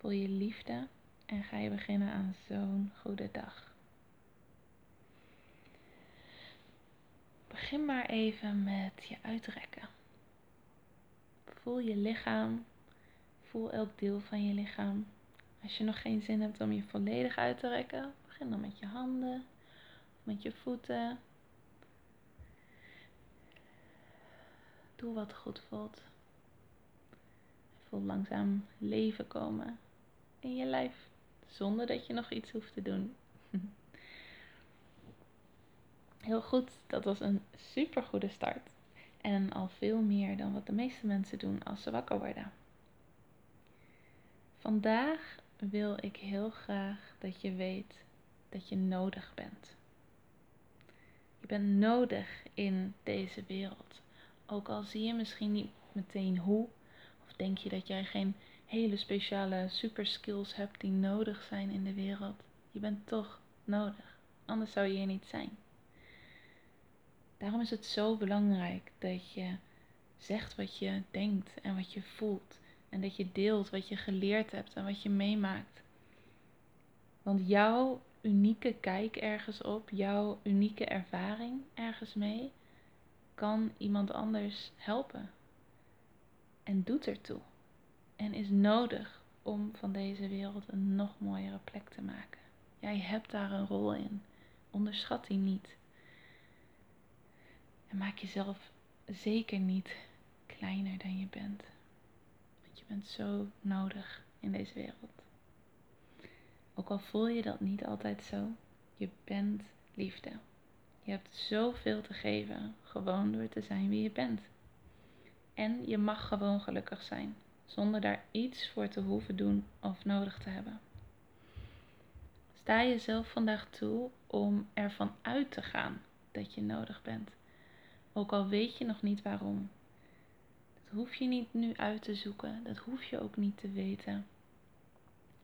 Voel je liefde en ga je beginnen aan zo'n goede dag. Begin maar even met je uitrekken. Voel je lichaam. Voel elk deel van je lichaam. Als je nog geen zin hebt om je volledig uit te rekken, begin dan met je handen, met je voeten. Doe wat goed voelt. Voel langzaam leven komen in je lijf. Zonder dat je nog iets hoeft te doen. Heel goed, dat was een super goede start. En al veel meer dan wat de meeste mensen doen als ze wakker worden. Vandaag wil ik heel graag dat je weet dat je nodig bent. Je bent nodig in deze wereld. Ook al zie je misschien niet meteen hoe, denk je dat jij geen hele speciale super skills hebt die nodig zijn in de wereld. Je bent toch nodig, anders zou je hier niet zijn. Daarom is het zo belangrijk dat je zegt wat je denkt en wat je voelt. En dat je deelt wat je geleerd hebt en wat je meemaakt. Want jouw unieke kijk ergens op, jouw unieke ervaring ergens mee, kan iemand anders helpen. En doet ertoe en is nodig om van deze wereld een nog mooiere plek te maken. Jij hebt daar een rol in. Onderschat die niet. En maak jezelf zeker niet kleiner dan je bent. Want je bent zo nodig in deze wereld. Ook al voel je dat niet altijd zo, je bent liefde. Je hebt zoveel te geven, gewoon door te zijn wie je bent. En je mag gewoon gelukkig zijn zonder daar iets voor te hoeven doen of nodig te hebben. Sta jezelf vandaag toe om ervan uit te gaan dat je nodig bent, ook al weet je nog niet waarom. Dat hoef je niet nu uit te zoeken, dat hoef je ook niet te weten.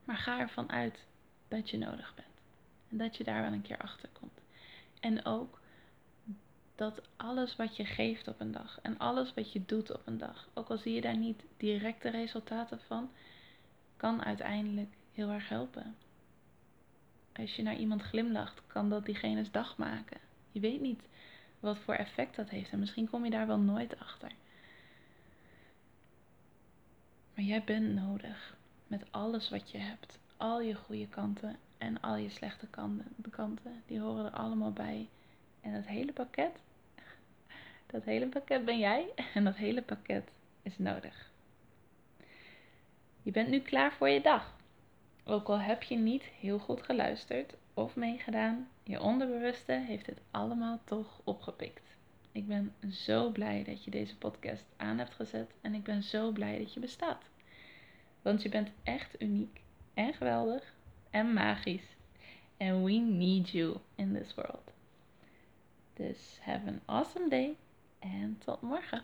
Maar ga ervan uit dat je nodig bent en dat je daar wel een keer achter komt. En ook dat alles wat je geeft op een dag en alles wat je doet op een dag, ook al zie je daar niet directe resultaten van, kan uiteindelijk heel erg helpen. Als je naar iemand glimlacht, kan dat diegene's dag maken. Je weet niet wat voor effect dat heeft en misschien kom je daar wel nooit achter. Maar jij bent nodig met alles wat je hebt. Al je goede kanten en al je slechte kanten, die horen er allemaal bij. En dat hele pakket, dat hele pakket ben jij en dat hele pakket is nodig. Je bent nu klaar voor je dag. Ook al heb je niet heel goed geluisterd of meegedaan, je onderbewuste heeft het allemaal toch opgepikt. Ik ben zo blij dat je deze podcast aan hebt gezet en ik ben zo blij dat je bestaat. Want je bent echt uniek en geweldig en magisch. And we need you in this world. Dus have an awesome day en tot morgen.